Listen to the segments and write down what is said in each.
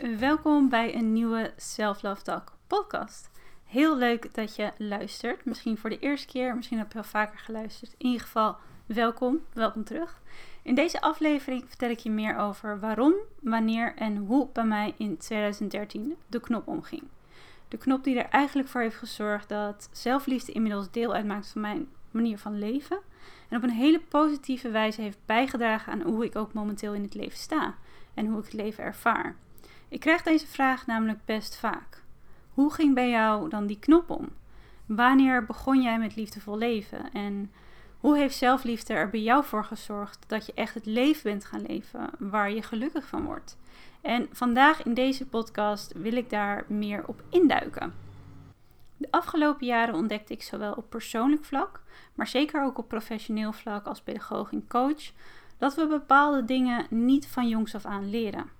Welkom bij een nieuwe Self Love Talk podcast. Heel leuk dat je luistert. Misschien voor de eerste keer, misschien heb je al vaker geluisterd. In ieder geval, welkom, welkom terug. In deze aflevering vertel ik je meer over waarom, wanneer en hoe bij mij in 2013 de knop omging. De knop die er eigenlijk voor heeft gezorgd dat zelfliefde inmiddels deel uitmaakt van mijn manier van leven. En op een hele positieve wijze heeft bijgedragen aan hoe ik ook momenteel in het leven sta en hoe ik het leven ervaar. Ik krijg deze vraag namelijk best vaak. Hoe ging bij jou dan die knop om? Wanneer begon jij met liefdevol leven? En hoe heeft zelfliefde er bij jou voor gezorgd dat je echt het leven bent gaan leven waar je gelukkig van wordt? En vandaag in deze podcast wil ik daar meer op induiken. De afgelopen jaren ontdekte ik zowel op persoonlijk vlak, maar zeker ook op professioneel vlak als pedagoog en coach, dat we bepaalde dingen niet van jongs af aan leren.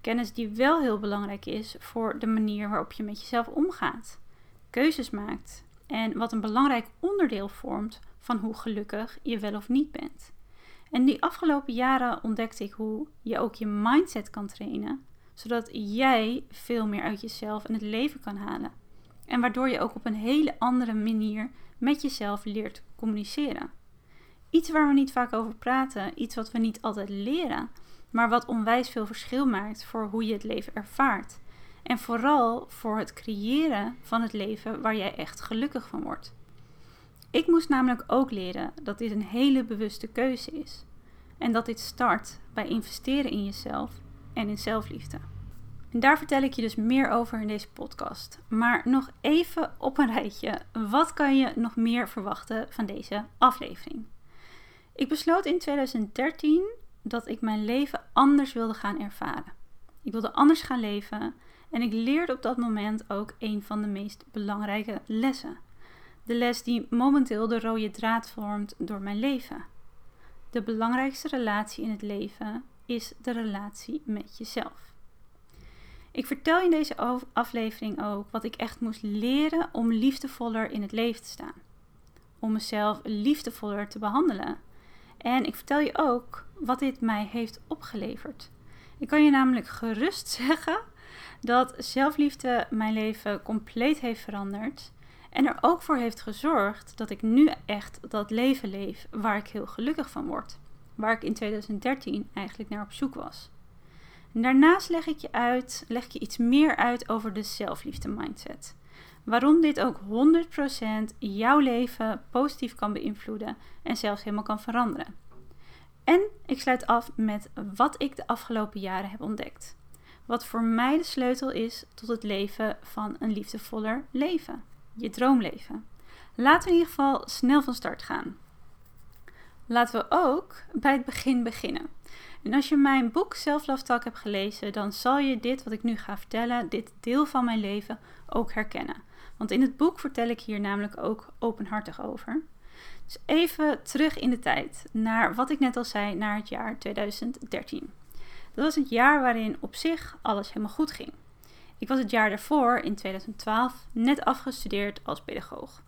Kennis die wel heel belangrijk is voor de manier waarop je met jezelf omgaat, keuzes maakt en wat een belangrijk onderdeel vormt van hoe gelukkig je wel of niet bent. En die afgelopen jaren ontdekte ik hoe je ook je mindset kan trainen, zodat jij veel meer uit jezelf en het leven kan halen. En waardoor je ook op een hele andere manier met jezelf leert communiceren. Iets waar we niet vaak over praten, iets wat we niet altijd leren, maar wat onwijs veel verschil maakt voor hoe je het leven ervaart. En vooral voor het creëren van het leven waar jij echt gelukkig van wordt. Ik moest namelijk ook leren dat dit een hele bewuste keuze is. En dat dit start bij investeren in jezelf en in zelfliefde. En daar vertel ik je dus meer over in deze podcast. Maar nog even op een rijtje. Wat kan je nog meer verwachten van deze aflevering? Ik besloot in 2013 dat ik mijn leven anders wilde gaan ervaren. Ik wilde anders gaan leven en ik leerde op dat moment ook een van de meest belangrijke lessen. De les die momenteel de rode draad vormt door mijn leven. De belangrijkste relatie in het leven is de relatie met jezelf. Ik vertel in deze aflevering ook wat ik echt moest leren om liefdevoller in het leven te staan. Om mezelf liefdevoller te behandelen. En ik vertel je ook wat dit mij heeft opgeleverd. Ik kan je namelijk gerust zeggen dat zelfliefde mijn leven compleet heeft veranderd. En er ook voor heeft gezorgd dat ik nu echt dat leven leef waar ik heel gelukkig van word. Waar ik in 2013 eigenlijk naar op zoek was. En daarnaast leg ik je uit, leg ik je iets meer uit over de zelfliefde mindset. Waarom dit ook 100% jouw leven positief kan beïnvloeden en zelfs helemaal kan veranderen. En ik sluit af met wat ik de afgelopen jaren heb ontdekt. Wat voor mij de sleutel is tot het leven van een liefdevoller leven. Je droomleven. Laten we in ieder geval snel van start gaan. Laten we ook bij het begin beginnen. En als je mijn boek Self hebt gelezen, dan zal je dit wat ik nu ga vertellen, dit deel van mijn leven, ook herkennen. Want in het boek vertel ik hier namelijk ook openhartig over. Dus even terug in de tijd, naar wat ik net al zei, naar het jaar 2013. Dat was het jaar waarin op zich alles helemaal goed ging. Ik was het jaar daarvoor, in 2012, net afgestudeerd als pedagoog.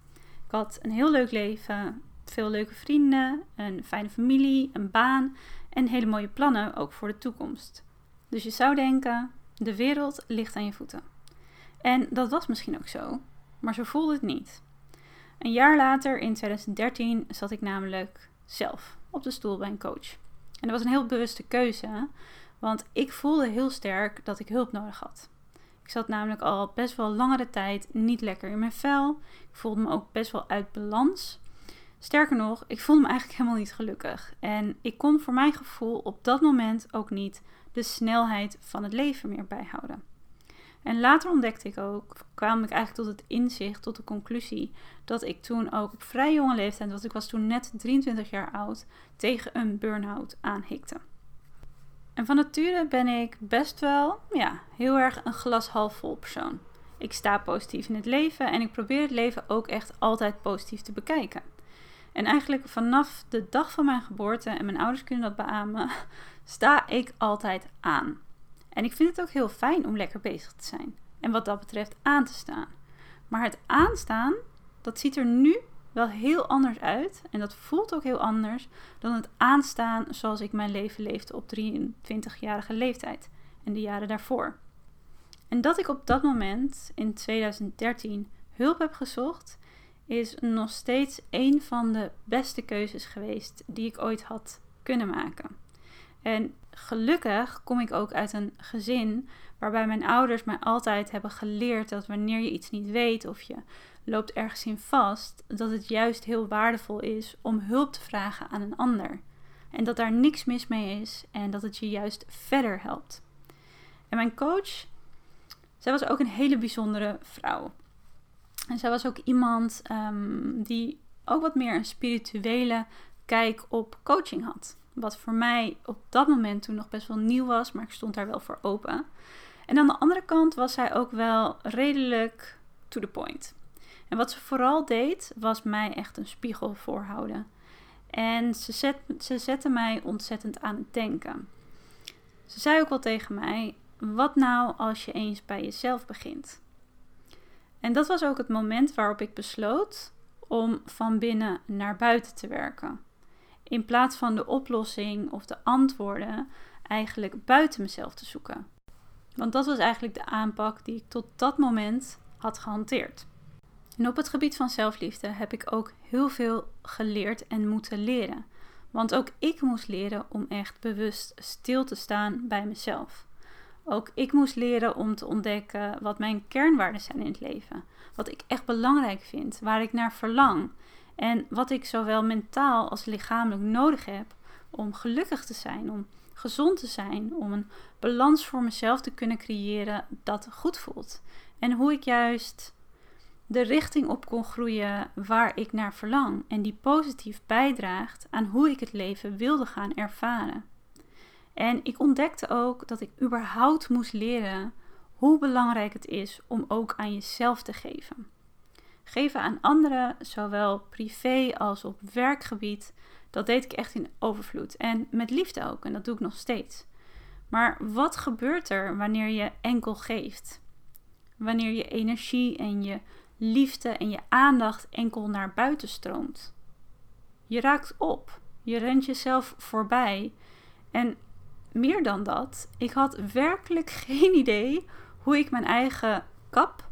Ik had een heel leuk leven, veel leuke vrienden, een fijne familie, een baan en hele mooie plannen ook voor de toekomst. Dus je zou denken, de wereld ligt aan je voeten. En dat was misschien ook zo, maar zo voelde het niet. Een jaar later, in 2013, zat ik namelijk zelf op de stoel bij een coach. En dat was een heel bewuste keuze, want ik voelde heel sterk dat ik hulp nodig had. Ik zat namelijk al best wel langere tijd niet lekker in mijn vel. Ik voelde me ook best wel uit balans. Sterker nog, ik voelde me eigenlijk helemaal niet gelukkig. En ik kon voor mijn gevoel op dat moment ook niet de snelheid van het leven meer bijhouden. En later ontdekte ik ook, kwam ik eigenlijk tot het inzicht, tot de conclusie, dat ik toen ook op vrij jonge leeftijd, want ik was toen net 23 jaar oud, tegen een burn-out aanhikte. En van nature ben ik best wel, ja, heel erg een glas half vol persoon. Ik sta positief in het leven en ik probeer het leven ook echt altijd positief te bekijken. En eigenlijk vanaf de dag van mijn geboorte, en mijn ouders kunnen dat beamen, sta ik altijd aan. En ik vind het ook heel fijn om lekker bezig te zijn. En wat dat betreft aan te staan. Maar het aanstaan, dat ziet er nu wel heel anders uit. En dat voelt ook heel anders dan het aanstaan zoals ik mijn leven leefde op 23-jarige leeftijd en de jaren daarvoor. En dat ik op dat moment in 2013 hulp heb gezocht, is nog steeds een van de beste keuzes geweest die ik ooit had kunnen maken. En gelukkig kom ik ook uit een gezin waarbij mijn ouders mij altijd hebben geleerd dat wanneer je iets niet weet of je loopt ergens in vast, dat het juist heel waardevol is om hulp te vragen aan een ander. En dat daar niks mis mee is en dat het je juist verder helpt. En mijn coach, zij was ook een hele bijzondere vrouw. En zij was ook iemand ehm, die ook wat meer een spirituele kijk op coaching had. Wat voor mij op dat moment toen nog best wel nieuw was, maar ik stond daar wel voor open. En aan de andere kant was zij ook wel redelijk to the point. En wat ze vooral deed, was mij echt een spiegel voorhouden. En ze, ze zette mij ontzettend aan het denken. Ze zei ook wel tegen mij: Wat nou als je eens bij jezelf begint? En dat was ook het moment waarop ik besloot om van binnen naar buiten te werken. In plaats van de oplossing of de antwoorden eigenlijk buiten mezelf te zoeken. Want dat was eigenlijk de aanpak die ik tot dat moment had gehanteerd. En op het gebied van zelfliefde heb ik ook heel veel geleerd en moeten leren. Want ook ik moest leren om echt bewust stil te staan bij mezelf. Ook ik moest leren om te ontdekken wat mijn kernwaarden zijn in het leven. Wat ik echt belangrijk vind, waar ik naar verlang. En wat ik zowel mentaal als lichamelijk nodig heb om gelukkig te zijn, om gezond te zijn, om een balans voor mezelf te kunnen creëren dat goed voelt. En hoe ik juist de richting op kon groeien waar ik naar verlang en die positief bijdraagt aan hoe ik het leven wilde gaan ervaren. En ik ontdekte ook dat ik überhaupt moest leren hoe belangrijk het is om ook aan jezelf te geven. Geven aan anderen, zowel privé als op werkgebied, dat deed ik echt in overvloed. En met liefde ook, en dat doe ik nog steeds. Maar wat gebeurt er wanneer je enkel geeft? Wanneer je energie en je liefde en je aandacht enkel naar buiten stroomt. Je raakt op, je rent jezelf voorbij. En meer dan dat, ik had werkelijk geen idee hoe ik mijn eigen kap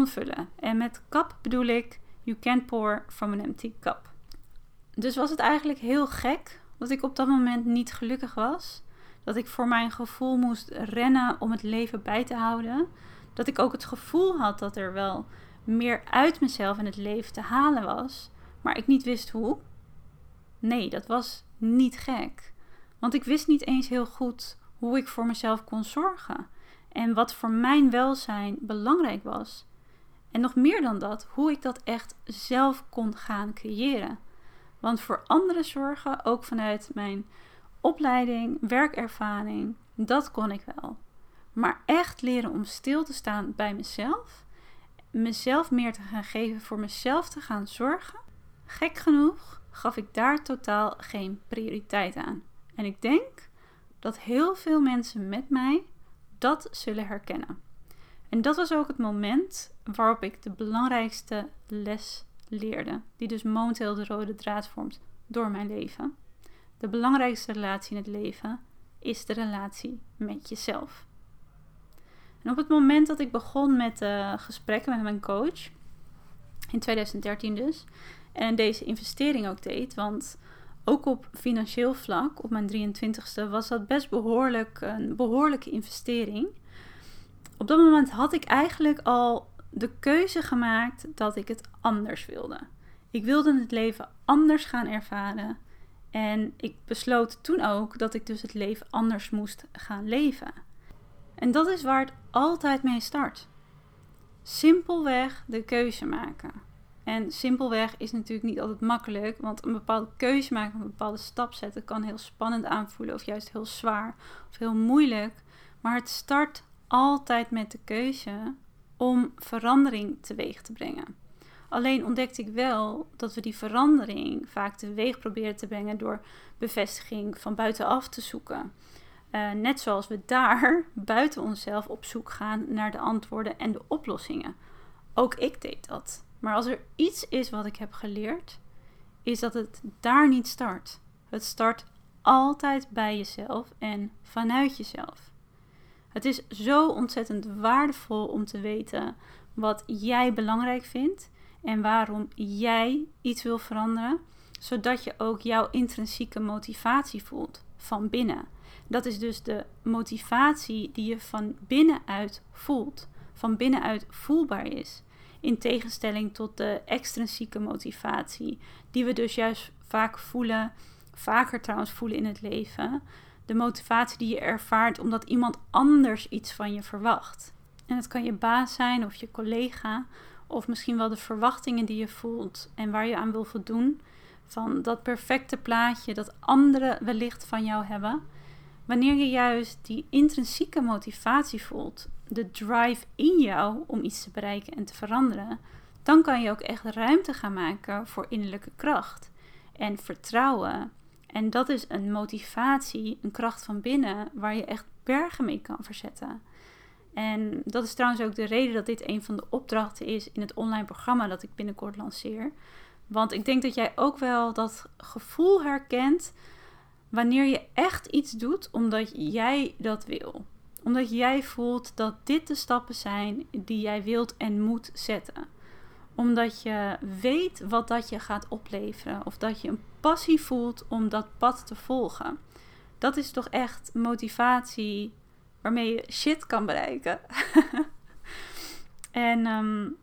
vullen. En met kap bedoel ik, you can't pour from an empty cup. Dus was het eigenlijk heel gek dat ik op dat moment niet gelukkig was. Dat ik voor mijn gevoel moest rennen om het leven bij te houden. Dat ik ook het gevoel had dat er wel meer uit mezelf en het leven te halen was, maar ik niet wist hoe? Nee, dat was niet gek. Want ik wist niet eens heel goed hoe ik voor mezelf kon zorgen en wat voor mijn welzijn belangrijk was. En nog meer dan dat, hoe ik dat echt zelf kon gaan creëren. Want voor anderen zorgen, ook vanuit mijn opleiding, werkervaring, dat kon ik wel. Maar echt leren om stil te staan bij mezelf mezelf meer te gaan geven, voor mezelf te gaan zorgen, gek genoeg gaf ik daar totaal geen prioriteit aan. En ik denk dat heel veel mensen met mij dat zullen herkennen. En dat was ook het moment waarop ik de belangrijkste les leerde, die dus momenteel de rode draad vormt door mijn leven. De belangrijkste relatie in het leven is de relatie met jezelf. En op het moment dat ik begon met uh, gesprekken met mijn coach, in 2013 dus, en deze investering ook deed, want ook op financieel vlak, op mijn 23ste, was dat best behoorlijk een behoorlijke investering. Op dat moment had ik eigenlijk al de keuze gemaakt dat ik het anders wilde. Ik wilde het leven anders gaan ervaren. En ik besloot toen ook dat ik dus het leven anders moest gaan leven. En dat is waar het altijd mee start. Simpelweg de keuze maken. En simpelweg is natuurlijk niet altijd makkelijk, want een bepaalde keuze maken, een bepaalde stap zetten, kan heel spannend aanvoelen of juist heel zwaar of heel moeilijk. Maar het start altijd met de keuze om verandering teweeg te brengen. Alleen ontdekte ik wel dat we die verandering vaak teweeg proberen te brengen door bevestiging van buitenaf te zoeken. Uh, net zoals we daar buiten onszelf op zoek gaan naar de antwoorden en de oplossingen. Ook ik deed dat. Maar als er iets is wat ik heb geleerd, is dat het daar niet start. Het start altijd bij jezelf en vanuit jezelf. Het is zo ontzettend waardevol om te weten wat jij belangrijk vindt en waarom jij iets wil veranderen, zodat je ook jouw intrinsieke motivatie voelt van binnen. Dat is dus de motivatie die je van binnenuit voelt, van binnenuit voelbaar is. In tegenstelling tot de extrinsieke motivatie, die we dus juist vaak voelen, vaker trouwens voelen in het leven. De motivatie die je ervaart omdat iemand anders iets van je verwacht. En het kan je baas zijn of je collega, of misschien wel de verwachtingen die je voelt en waar je aan wil voldoen. Van dat perfecte plaatje dat anderen wellicht van jou hebben. Wanneer je juist die intrinsieke motivatie voelt, de drive in jou om iets te bereiken en te veranderen, dan kan je ook echt ruimte gaan maken voor innerlijke kracht en vertrouwen. En dat is een motivatie, een kracht van binnen, waar je echt bergen mee kan verzetten. En dat is trouwens ook de reden dat dit een van de opdrachten is in het online programma dat ik binnenkort lanceer. Want ik denk dat jij ook wel dat gevoel herkent wanneer je echt iets doet omdat jij dat wil. Omdat jij voelt dat dit de stappen zijn die jij wilt en moet zetten. Omdat je weet wat dat je gaat opleveren. Of dat je een passie voelt om dat pad te volgen. Dat is toch echt motivatie waarmee je shit kan bereiken. en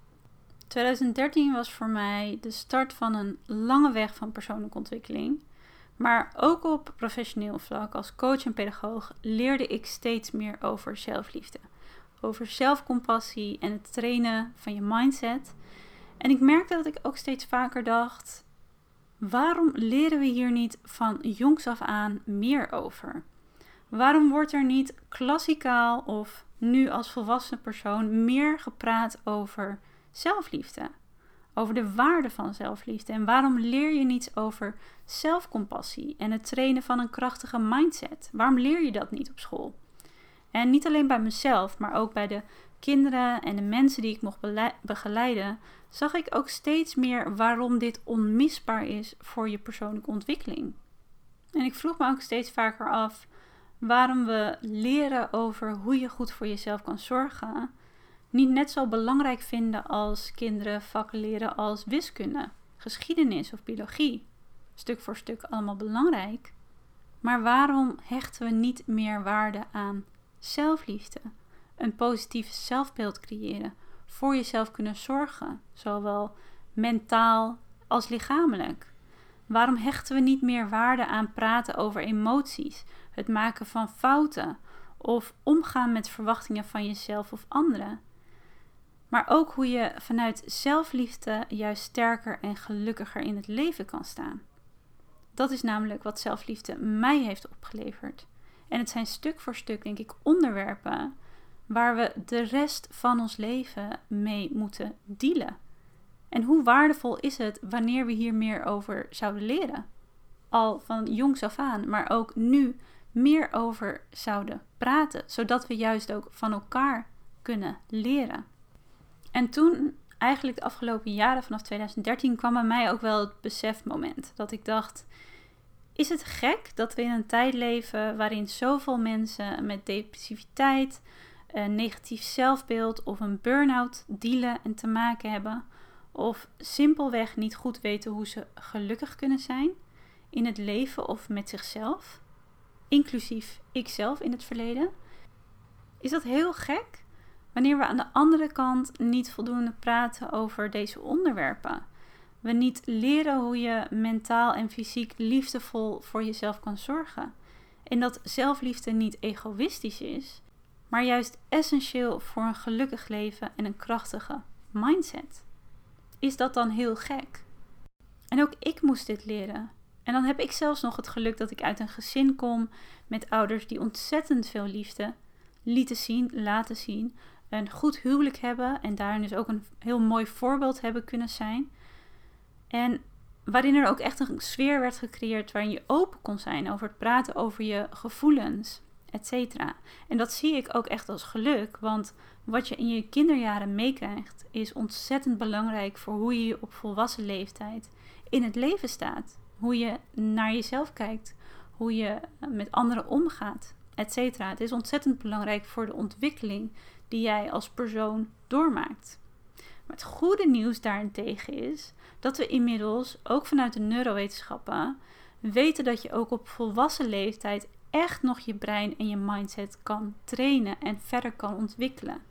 2013 ehm, was voor mij de start van een lange weg van persoonlijke ontwikkeling. Maar ook op professioneel vlak als coach en pedagoog leerde ik steeds meer over zelfliefde. Over zelfcompassie en het trainen van je mindset. En ik merkte dat ik ook steeds vaker dacht: waarom leren we hier niet van jongs af aan meer over? Waarom wordt er niet klassikaal of nu als volwassen persoon meer gepraat over zelfliefde? Over de waarde van zelfliefde. En waarom leer je niets over zelfcompassie en het trainen van een krachtige mindset? Waarom leer je dat niet op school? En niet alleen bij mezelf, maar ook bij de kinderen en de mensen die ik mocht begeleiden, zag ik ook steeds meer waarom dit onmisbaar is voor je persoonlijke ontwikkeling. En ik vroeg me ook steeds vaker af waarom we leren over hoe je goed voor jezelf kan zorgen, niet net zo belangrijk vinden als kinderen vakken leren als wiskunde, geschiedenis of biologie. Stuk voor stuk allemaal belangrijk. Maar waarom hechten we niet meer waarde aan zelfliefde? Een positief zelfbeeld creëren, voor jezelf kunnen zorgen, zowel mentaal als lichamelijk. Waarom hechten we niet meer waarde aan praten over emoties, het maken van fouten of omgaan met verwachtingen van jezelf of anderen? Maar ook hoe je vanuit zelfliefde juist sterker en gelukkiger in het leven kan staan. Dat is namelijk wat zelfliefde mij heeft opgeleverd. En het zijn stuk voor stuk, denk ik, onderwerpen waar we de rest van ons leven mee moeten dealen. En hoe waardevol is het wanneer we hier meer over zouden leren? Al van jongs af aan, maar ook nu meer over zouden praten, zodat we juist ook van elkaar kunnen leren. En toen, eigenlijk de afgelopen jaren, vanaf 2013, kwam bij mij ook wel het besefmoment dat ik dacht: is het gek dat we in een tijd leven waarin zoveel mensen met depressiviteit, een negatief zelfbeeld of een burn-out dealen en te maken hebben? Of simpelweg niet goed weten hoe ze gelukkig kunnen zijn in het leven of met zichzelf, inclusief ikzelf in het verleden? Is dat heel gek wanneer we aan de andere kant niet voldoende praten over deze onderwerpen? We niet leren hoe je mentaal en fysiek liefdevol voor jezelf kan zorgen. En dat zelfliefde niet egoïstisch is, maar juist essentieel voor een gelukkig leven en een krachtige mindset. is dat dan heel gek? En ook ik moest dit leren. En dan heb ik zelfs nog het geluk dat ik uit een gezin kom met ouders die ontzettend veel liefde lieten zien, laten zien. Een goed huwelijk hebben en daarin dus ook een heel mooi voorbeeld hebben kunnen zijn. En waarin er ook echt een sfeer werd gecreëerd waarin je open kon zijn over het praten over je gevoelens, etc. En dat zie ik ook echt als geluk, want wat je in je kinderjaren meekrijgt is ontzettend belangrijk voor hoe je op volwassen leeftijd in het leven staat. Hoe je naar jezelf kijkt, hoe je met anderen omgaat, etc. Het is ontzettend belangrijk voor de ontwikkeling die jij als persoon doormaakt. Maar het goede nieuws daarentegen is dat we inmiddels, ook vanuit de neurowetenschappen, weten dat je ook op volwassen leeftijd echt nog je brein en je mindset kan trainen en verder kan ontwikkelen.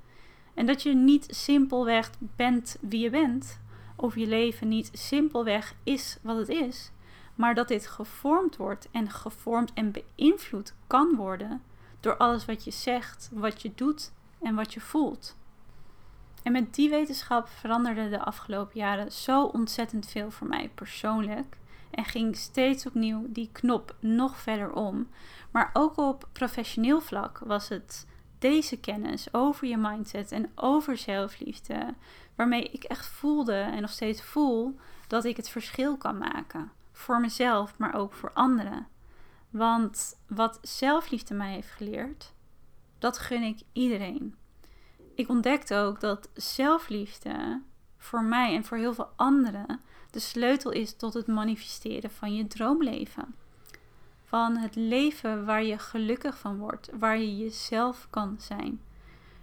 En dat je niet simpelweg bent wie je bent, of je leven niet simpelweg is wat het is, maar dat dit gevormd wordt en gevormd en beïnvloed kan worden door alles wat je zegt, wat je doet en wat je voelt. En met die wetenschap veranderde de afgelopen jaren zo ontzettend veel voor mij persoonlijk. En ging steeds opnieuw die knop nog verder om. Maar ook op professioneel vlak was het deze kennis over je mindset en over zelfliefde. Waarmee ik echt voelde en nog steeds voel dat ik het verschil kan maken. Voor mezelf, maar ook voor anderen. Want wat zelfliefde mij heeft geleerd, dat gun ik iedereen ik ontdekte ook dat zelfliefde voor mij en voor heel veel anderen de sleutel is tot het manifesteren van je droomleven. Van het leven waar je gelukkig van wordt, waar je jezelf kan zijn.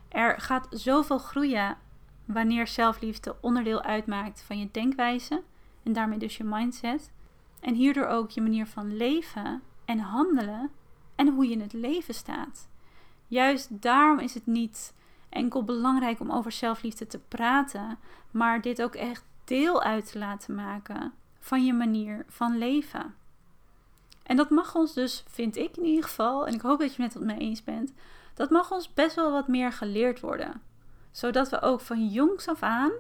Er gaat zoveel groeien wanneer zelfliefde onderdeel uitmaakt van je denkwijze en daarmee dus je mindset. En hierdoor ook je manier van leven en handelen en hoe je in het leven staat. Juist daarom is het niet enkel belangrijk om over zelfliefde te praten, maar dit ook echt deel uit te laten maken van je manier van leven. En dat mag ons dus, vind ik in ieder geval, en ik hoop dat je het met mij eens bent, dat mag ons best wel wat meer geleerd worden. Zodat we ook van jongs af aan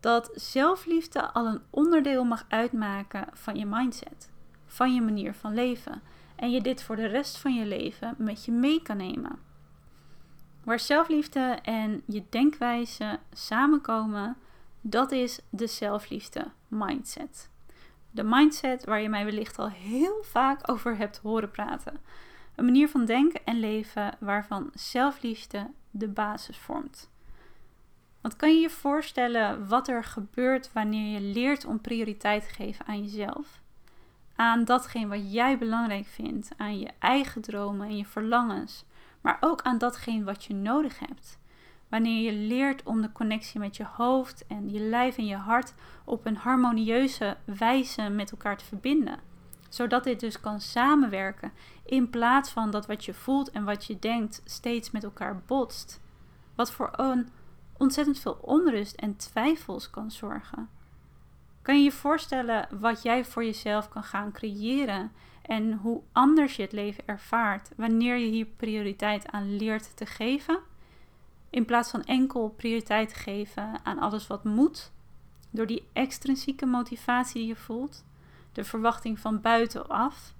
dat zelfliefde al een onderdeel mag uitmaken van je mindset, van je manier van leven. En je dit voor de rest van je leven met je mee kan nemen. Waar zelfliefde en je denkwijze samenkomen, dat is de zelfliefde mindset. De mindset waar je mij wellicht al heel vaak over hebt horen praten. Een manier van denken en leven waarvan zelfliefde de basis vormt. Want kan je je voorstellen wat er gebeurt wanneer je leert om prioriteit te geven aan jezelf? Aan datgene wat jij belangrijk vindt, aan je eigen dromen en je verlangens, maar ook aan datgene wat je nodig hebt. Wanneer je leert om de connectie met je hoofd en je lijf en je hart op een harmonieuze wijze met elkaar te verbinden. Zodat dit dus kan samenwerken in plaats van dat wat je voelt en wat je denkt steeds met elkaar botst. Wat voor een ontzettend veel onrust en twijfels kan zorgen. Kan je je voorstellen wat jij voor jezelf kan gaan creëren en hoe anders je het leven ervaart wanneer je hier prioriteit aan leert te geven. In plaats van enkel prioriteit te geven aan alles wat moet, door die extrinsieke motivatie die je voelt, de verwachting van buitenaf,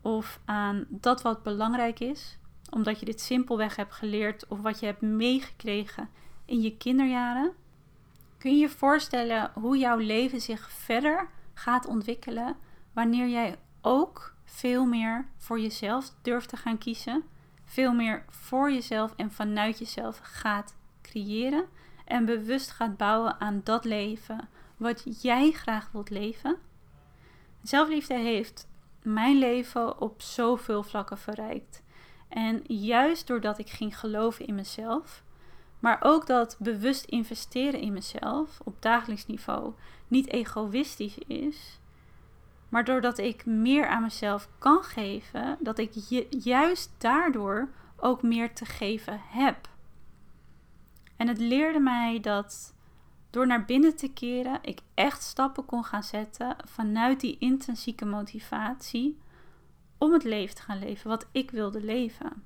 of aan dat wat belangrijk is, omdat je dit simpelweg hebt geleerd of wat je hebt meegekregen in je kinderjaren. Kun je je voorstellen hoe jouw leven zich verder gaat ontwikkelen wanneer jij ook veel meer voor jezelf durft te gaan kiezen. Veel meer voor jezelf en vanuit jezelf gaat creëren. En bewust gaat bouwen aan dat leven wat jij graag wilt leven. Zelfliefde heeft mijn leven op zoveel vlakken verrijkt. En juist doordat ik ging geloven in mezelf, maar ook dat bewust investeren in mezelf op dagelijks niveau niet egoïstisch is, maar doordat ik meer aan mezelf kan geven, dat ik juist daardoor ook meer te geven heb. En het leerde mij dat door naar binnen te keren, ik echt stappen kon gaan zetten vanuit die intrinsieke motivatie om het leven te gaan leven wat ik wilde leven.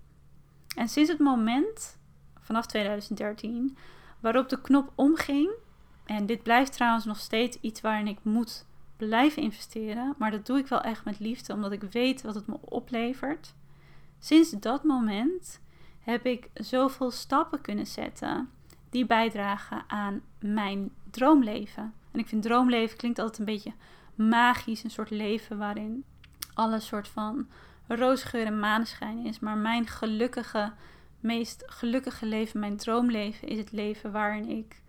En sinds het moment, vanaf 2013, waarop de knop omging En dit blijft trouwens nog steeds iets waarin ik moet blijven investeren. Maar dat doe ik wel echt met liefde, omdat ik weet wat het me oplevert. Sinds dat moment heb ik zoveel stappen kunnen zetten die bijdragen aan mijn droomleven. En ik vind droomleven klinkt altijd een beetje magisch, een soort leven waarin alles soort van roosgeur en maneschijn is. Maar mijn gelukkige, meest gelukkige leven, mijn droomleven, is het leven waarin ik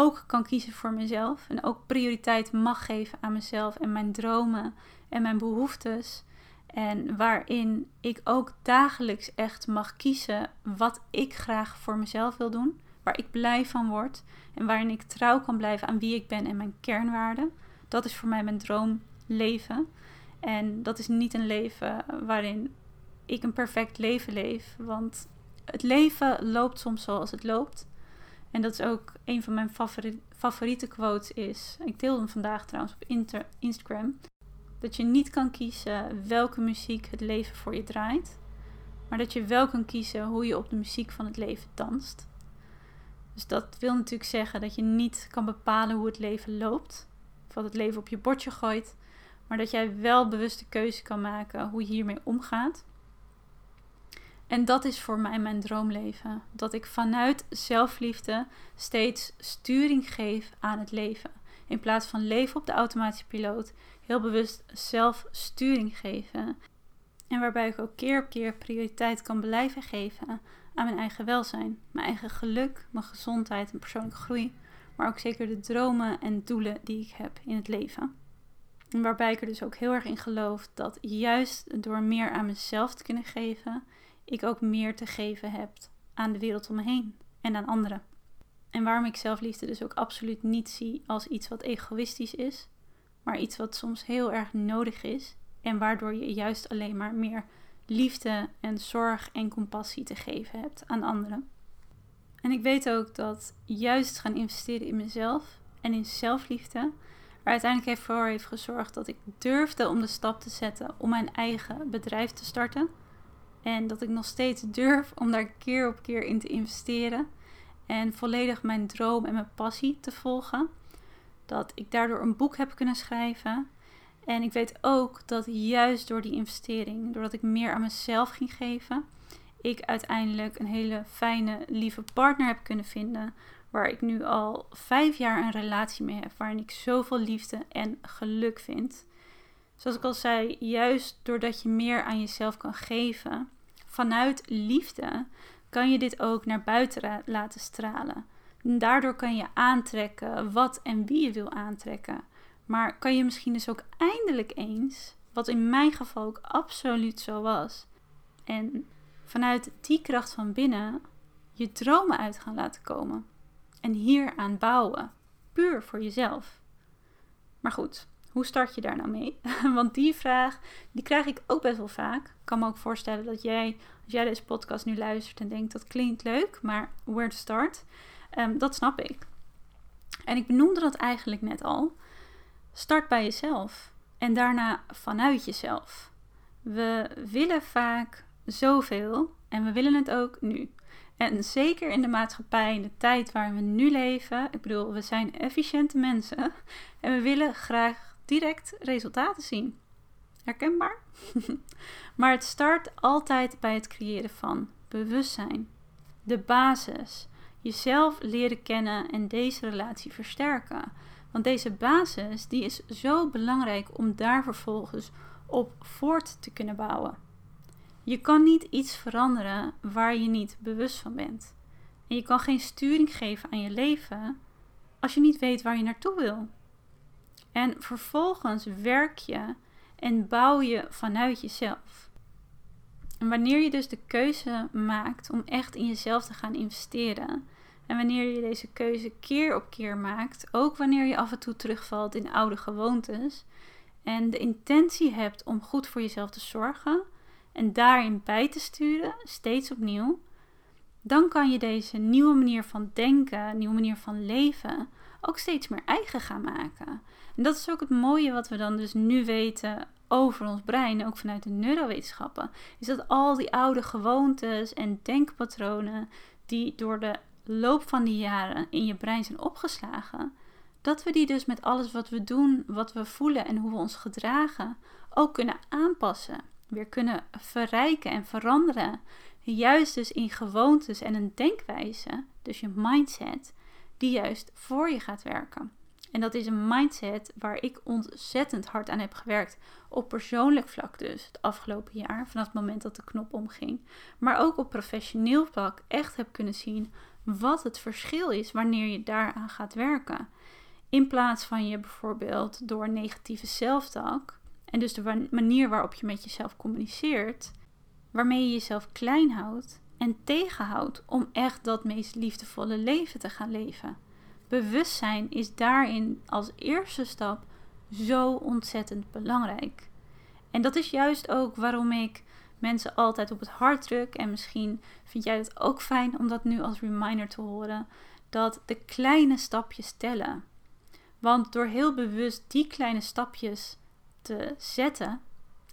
ook kan kiezen voor mezelf. En ook prioriteit mag geven aan mezelf en mijn dromen en mijn behoeftes. En waarin ik ook dagelijks echt mag kiezen wat ik graag voor mezelf wil doen. Waar ik blij van word. En waarin ik trouw kan blijven aan wie ik ben en mijn kernwaarden. Dat is voor mij mijn droomleven. En dat is niet een leven waarin ik een perfect leven leef. Want het leven loopt soms zoals het loopt. En dat is ook een van mijn favoriete quotes is. Ik deel hem vandaag trouwens op Instagram. Dat je niet kan kiezen welke muziek het leven voor je draait. Maar dat je wel kan kiezen hoe je op de muziek van het leven danst. Dus dat wil natuurlijk zeggen dat je niet kan bepalen hoe het leven loopt. Of wat het leven op je bordje gooit. Maar dat jij wel bewuste keuze kan maken hoe je hiermee omgaat. En dat is voor mij mijn droomleven. Dat ik vanuit zelfliefde steeds sturing geef aan het leven. In plaats van leven op de automatische piloot, heel bewust zelf sturing geven. En waarbij ik ook keer op keer prioriteit kan blijven geven aan mijn eigen welzijn, mijn eigen geluk, mijn gezondheid en persoonlijke groei. Maar ook zeker de dromen en doelen die ik heb in het leven. En waarbij ik er dus ook heel erg in geloof dat juist door meer aan mezelf te kunnen geven, ik ook meer te geven heb aan de wereld om me heen en aan anderen. En waarom ik zelfliefde dus ook absoluut niet zie als iets wat egoïstisch is, maar iets wat soms heel erg nodig is en waardoor je juist alleen maar meer liefde en zorg en compassie te geven hebt aan anderen. En ik weet ook dat juist gaan investeren in mezelf en in zelfliefde er uiteindelijk voor heeft gezorgd dat ik durfde om de stap te zetten om mijn eigen bedrijf te starten. En dat ik nog steeds durf om daar keer op keer in te investeren. En volledig mijn droom en mijn passie te volgen. Dat ik daardoor een boek heb kunnen schrijven. En ik weet ook dat juist door die investering, doordat ik meer aan mezelf ging geven, ik uiteindelijk een hele fijne, lieve partner heb kunnen vinden. Waar ik nu al vijf jaar een relatie mee heb. Waarin ik zoveel liefde en geluk vind zoals ik al zei, juist doordat je meer aan jezelf kan geven, vanuit liefde, kan je dit ook naar buiten laten stralen. daardoor kan je aantrekken wat en wie je wil aantrekken. Maar kan je misschien dus ook eindelijk eens, wat in mijn geval ook absoluut zo was, en vanuit die kracht van binnen je dromen uit gaan laten komen. En hieraan bouwen, puur voor jezelf. Maar goed, hoe start je daar nou mee? Want die vraag, die krijg ik ook best wel vaak. Ik kan me ook voorstellen dat jij, als jij deze podcast nu luistert en denkt dat klinkt leuk, maar where to start? Um, dat snap ik. En ik benoemde dat eigenlijk net al. Start bij jezelf en daarna vanuit jezelf. We willen vaak zoveel en we willen het ook nu. En zeker in de maatschappij, in de tijd waar we nu leven. Ik bedoel, we zijn efficiënte mensen en we willen graag direct resultaten zien. Herkenbaar? maar het start altijd bij het creëren van bewustzijn. De basis. Jezelf leren kennen en deze relatie versterken. Want deze basis die is zo belangrijk om daar vervolgens op voort te kunnen bouwen. Je kan niet iets veranderen waar je niet bewust van bent. En je kan geen sturing geven aan je leven als je niet weet waar je naartoe wil. En vervolgens werk je en bouw je vanuit jezelf. En wanneer je dus de keuze maakt om echt in jezelf te gaan investeren. En wanneer je deze keuze keer op keer maakt, ook wanneer je af en toe terugvalt in oude gewoontes. En de intentie hebt om goed voor jezelf te zorgen en daarin bij te sturen, steeds opnieuw. Dan kan je deze nieuwe manier van denken, nieuwe manier van leven ook steeds meer eigen gaan maken. En dat is ook het mooie wat we dan dus nu weten over ons brein, ook vanuit de neurowetenschappen, is dat al die oude gewoontes en denkpatronen die door de loop van die jaren in je brein zijn opgeslagen, dat we die dus met alles wat we doen, wat we voelen en hoe we ons gedragen, ook kunnen aanpassen, weer kunnen verrijken en veranderen. Juist dus in gewoontes en een denkwijze, dus je mindset, die juist voor je gaat werken. En dat is een mindset waar ik ontzettend hard aan heb gewerkt. Op persoonlijk vlak dus, het afgelopen jaar, vanaf het moment dat de knop omging. Maar ook op professioneel vlak echt heb kunnen zien wat het verschil is wanneer je daaraan gaat werken. In plaats van je bijvoorbeeld door negatieve zelftalk, en dus de manier waarop je met jezelf communiceert, waarmee je jezelf klein houdt en tegenhoudt om echt dat meest liefdevolle leven te gaan leven. Bewustzijn is daarin als eerste stap zo ontzettend belangrijk. En dat is juist ook waarom ik mensen altijd op het hart druk. En misschien vind jij het ook fijn om dat nu als reminder te horen. Dat de kleine stapjes tellen. Want door heel bewust die kleine stapjes te zetten,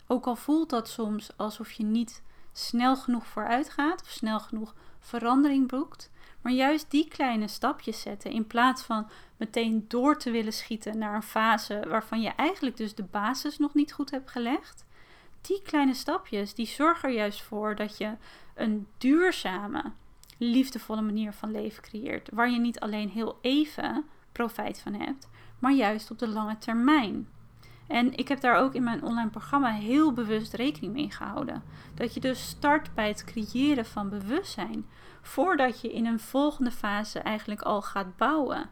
ook al voelt dat soms alsof je niet snel genoeg vooruit gaat of snel genoeg verandering boekt, maar juist die kleine stapjes zetten in plaats van meteen door te willen schieten naar een fase waarvan je eigenlijk dus de basis nog niet goed hebt gelegd. Die kleine stapjes die zorgen er juist voor dat je een duurzame, liefdevolle manier van leven creëert, waar je niet alleen heel even profijt van hebt, maar juist op de lange termijn. En ik heb daar ook in mijn online programma heel bewust rekening mee gehouden. Dat je dus start bij het creëren van bewustzijn, voordat je in een volgende fase eigenlijk al gaat bouwen.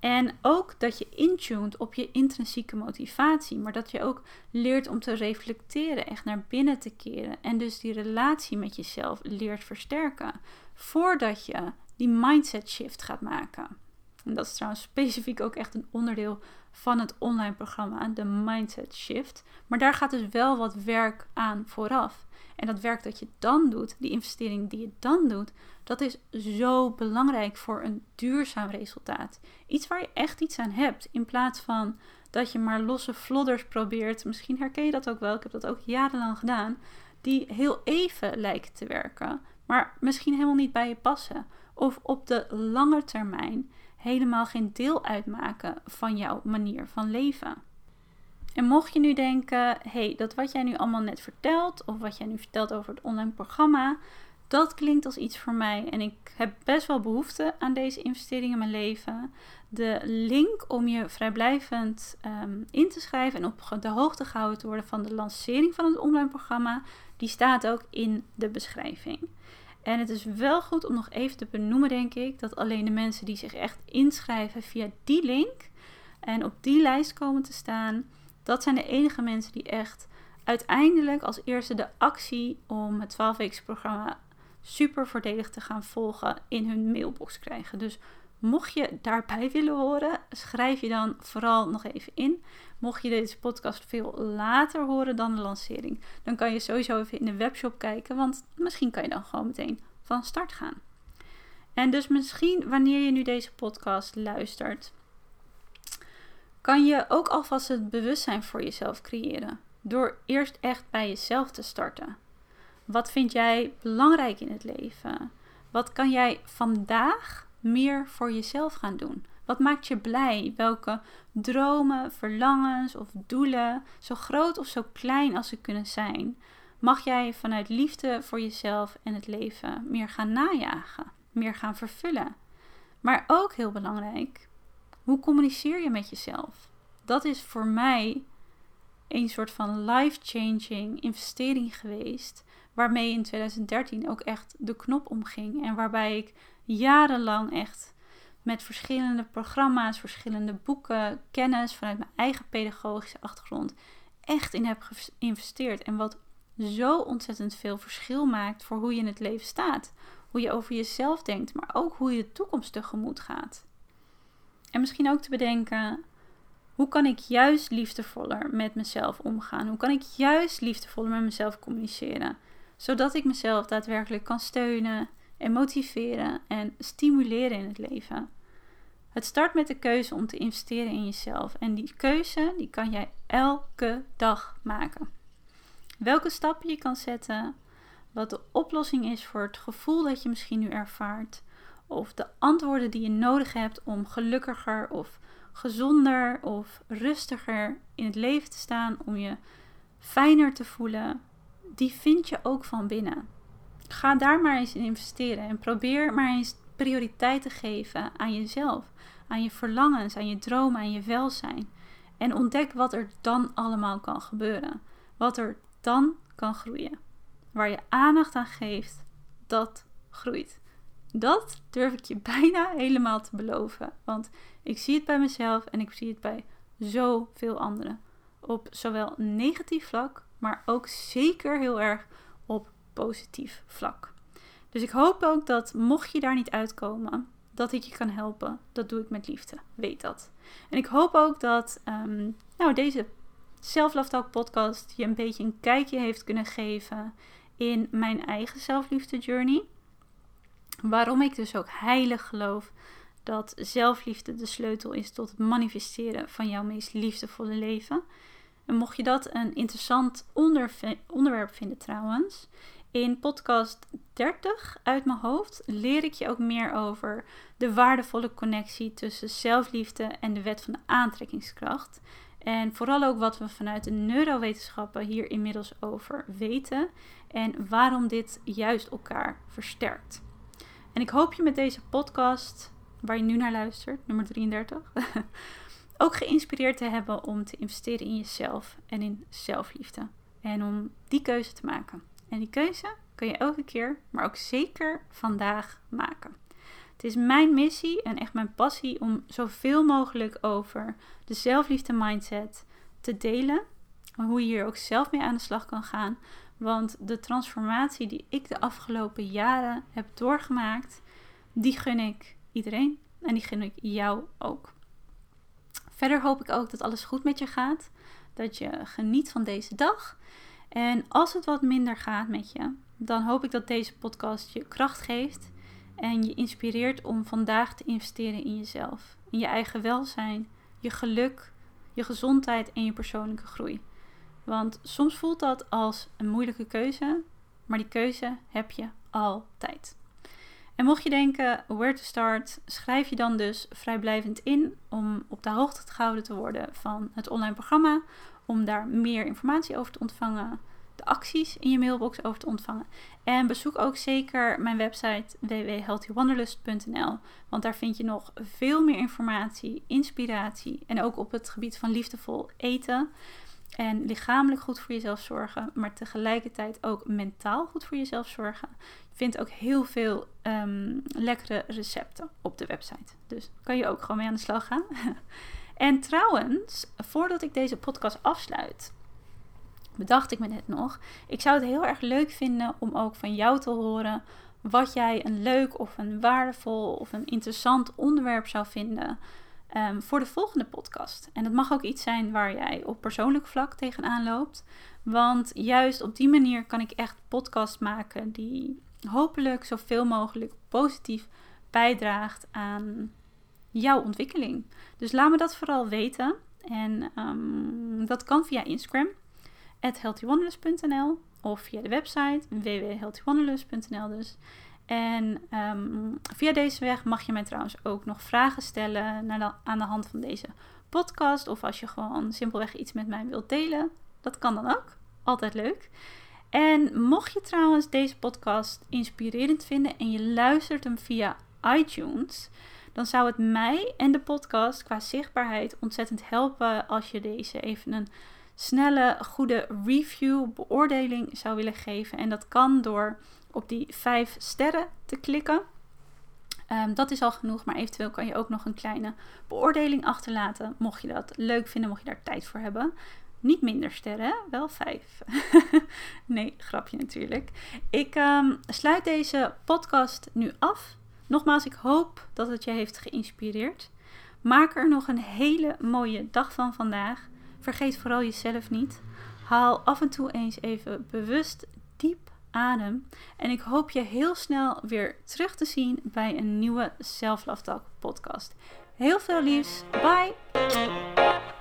En ook dat je intuned op je intrinsieke motivatie, maar dat je ook leert om te reflecteren, echt naar binnen te keren en dus die relatie met jezelf leert versterken, voordat je die mindset shift gaat maken. En dat is trouwens specifiek ook echt een onderdeel van het online programma, de Mindset Shift. Maar daar gaat dus wel wat werk aan vooraf. En dat werk dat je dan doet, die investering die je dan doet, dat is zo belangrijk voor een duurzaam resultaat. Iets waar je echt iets aan hebt. In plaats van dat je maar losse flodders probeert. Misschien herken je dat ook wel. Ik heb dat ook jarenlang gedaan. Die heel even lijken te werken. Maar misschien helemaal niet bij je passen. Of op de lange termijn helemaal geen deel uitmaken van jouw manier van leven. En mocht je nu denken, hey, dat wat jij nu allemaal net vertelt, of wat jij nu vertelt over het online programma, dat klinkt als iets voor mij en ik heb best wel behoefte aan deze investering in mijn leven. De link om je vrijblijvend ehm, in te schrijven en op de hoogte gehouden te worden van de lancering van het online programma, die staat ook in de beschrijving. En het is wel goed om nog even te benoemen, denk ik, dat alleen de mensen die zich echt inschrijven via die link en op die lijst komen te staan, dat zijn de enige mensen die echt uiteindelijk als eerste de actie om het 12 programma super voordelig te gaan volgen in hun mailbox krijgen. Dus mocht je daarbij willen horen, schrijf je dan vooral nog even in. Mocht je deze podcast veel later horen dan de lancering, dan kan je sowieso even in de webshop kijken, want misschien kan je dan gewoon meteen van start gaan. En dus misschien wanneer je nu deze podcast luistert, kan je ook alvast het bewustzijn voor jezelf creëren. Door eerst echt bij jezelf te starten. Wat vind jij belangrijk in het leven? Wat kan jij vandaag meer voor jezelf gaan doen? Wat maakt je blij? Welke dromen, verlangens of doelen, zo groot of zo klein als ze kunnen zijn, mag jij vanuit liefde voor jezelf en het leven meer gaan najagen, meer gaan vervullen? Maar ook heel belangrijk, hoe communiceer je met jezelf? Dat is voor mij een soort van life-changing investering geweest. Waarmee in 2013 ook echt de knop omging. En waarbij ik jarenlang echt met verschillende programma's, verschillende boeken, kennis vanuit mijn eigen pedagogische achtergrond echt in heb geïnvesteerd. En wat zo ontzettend veel verschil maakt voor hoe je in het leven staat. Hoe je over jezelf denkt, maar ook hoe je de toekomst tegemoet gaat. En misschien ook te bedenken, hoe kan ik juist liefdevoller met mezelf omgaan? Hoe kan ik juist liefdevoller met mezelf communiceren? Zodat ik mezelf daadwerkelijk kan steunen en motiveren en stimuleren in het leven. Het start met de keuze om te investeren in jezelf. En die keuze die kan jij elke dag maken. Welke stappen je kan zetten, wat de oplossing is voor het gevoel dat je misschien nu ervaart, of de antwoorden die je nodig hebt om gelukkiger of gezonder of rustiger in het leven te staan, om je fijner te voelen, die vind je ook van binnen. Ga daar maar eens in investeren en probeer maar eens prioriteit te geven aan jezelf, aan je verlangens, aan je dromen, aan je welzijn. En ontdek wat er dan allemaal kan gebeuren. Wat er dan kan groeien. Waar je aandacht aan geeft, dat groeit. Dat durf ik je bijna helemaal te beloven. Want ik zie het bij mezelf en ik zie het bij zoveel anderen. Op zowel negatief vlak, maar ook zeker heel erg op positief vlak. Dus ik hoop ook dat mocht je daar niet uitkomen, dat ik je kan helpen. Dat doe ik met liefde. Weet dat. En ik hoop ook dat um, nou, deze Self podcast je een beetje een kijkje heeft kunnen geven in mijn eigen zelfliefde journey. Waarom ik dus ook heilig geloof dat zelfliefde de sleutel is tot het manifesteren van jouw meest liefdevolle leven. En mocht je dat een interessant onderwerp vinden trouwens, in podcast 30 uit mijn hoofd leer ik je ook meer over de waardevolle connectie tussen zelfliefde en de wet van de aantrekkingskracht. En vooral ook wat we vanuit de neurowetenschappen hier inmiddels over weten en waarom dit juist elkaar versterkt. En ik hoop je met deze podcast, waar je nu naar luistert, nummer 33, ook geïnspireerd te hebben om te investeren in jezelf en in zelfliefde. En om die keuze te maken. En die keuze kun je elke keer, maar ook zeker vandaag maken. Het is mijn missie en echt mijn passie om zoveel mogelijk over de zelfliefde mindset te delen. Hoe je hier ook zelf mee aan de slag kan gaan. Want de transformatie die ik de afgelopen jaren heb doorgemaakt, die gun ik iedereen en die gun ik jou ook. Verder hoop ik ook dat alles goed met je gaat. Dat je geniet van deze dag. En als het wat minder gaat met je, dan hoop ik dat deze podcast je kracht geeft en je inspireert om vandaag te investeren in jezelf, in je eigen welzijn, je geluk, je gezondheid en je persoonlijke groei. Want soms voelt dat als een moeilijke keuze, maar die keuze heb je altijd. En mocht je denken, where to start, schrijf je dan dus vrijblijvend in om op de hoogte gehouden te worden van het online programma, om daar meer informatie over te ontvangen, de acties in je mailbox over te ontvangen. En bezoek ook zeker mijn website www.healthywanderlust.nl, want daar vind je nog veel meer informatie, inspiratie en ook op het gebied van liefdevol eten. En lichamelijk goed voor jezelf zorgen, maar tegelijkertijd ook mentaal goed voor jezelf zorgen. Je vindt ook heel veel um, lekkere recepten op de website. Dus kan je ook gewoon mee aan de slag gaan. en trouwens, voordat ik deze podcast afsluit, bedacht ik me net nog. Ik zou het heel erg leuk vinden om ook van jou te horen wat jij een leuk of een waardevol of een interessant onderwerp zou vinden Ehm, voor de volgende podcast. En dat mag ook iets zijn waar jij op persoonlijk vlak tegenaan loopt. Want juist op die manier kan ik echt podcasts maken die hopelijk zoveel mogelijk positief bijdraagt aan jouw ontwikkeling. Dus laat me dat vooral weten. En um, dat kan via Instagram, healthywanderlust.nl of via de website www.healthywanderlust.nl dus. En um, via deze weg mag je mij trouwens ook nog vragen stellen naar aan de hand van deze podcast. Of als je gewoon simpelweg iets met mij wilt delen. Dat kan dan ook. Altijd leuk. En mocht je trouwens deze podcast inspirerend vinden en je luistert hem via iTunes, dan zou het mij en de podcast qua zichtbaarheid ontzettend helpen als je deze even een snelle, goede review, beoordeling zou willen geven. En dat kan door op die vijf sterren te klikken. Ehm, dat is al genoeg, maar eventueel kan je ook nog een kleine beoordeling achterlaten. Mocht je dat leuk vinden, mocht je daar tijd voor hebben. Niet minder sterren, wel vijf. nee, grapje natuurlijk. Ik um, sluit deze podcast nu af. Nogmaals, ik hoop dat het je heeft geïnspireerd. Maak er nog een hele mooie dag van vandaag. Vergeet vooral jezelf niet. Haal af en toe eens even bewust diep adem. En ik hoop je heel snel weer terug te zien bij een nieuwe Self Love podcast. Heel veel liefs. Bye!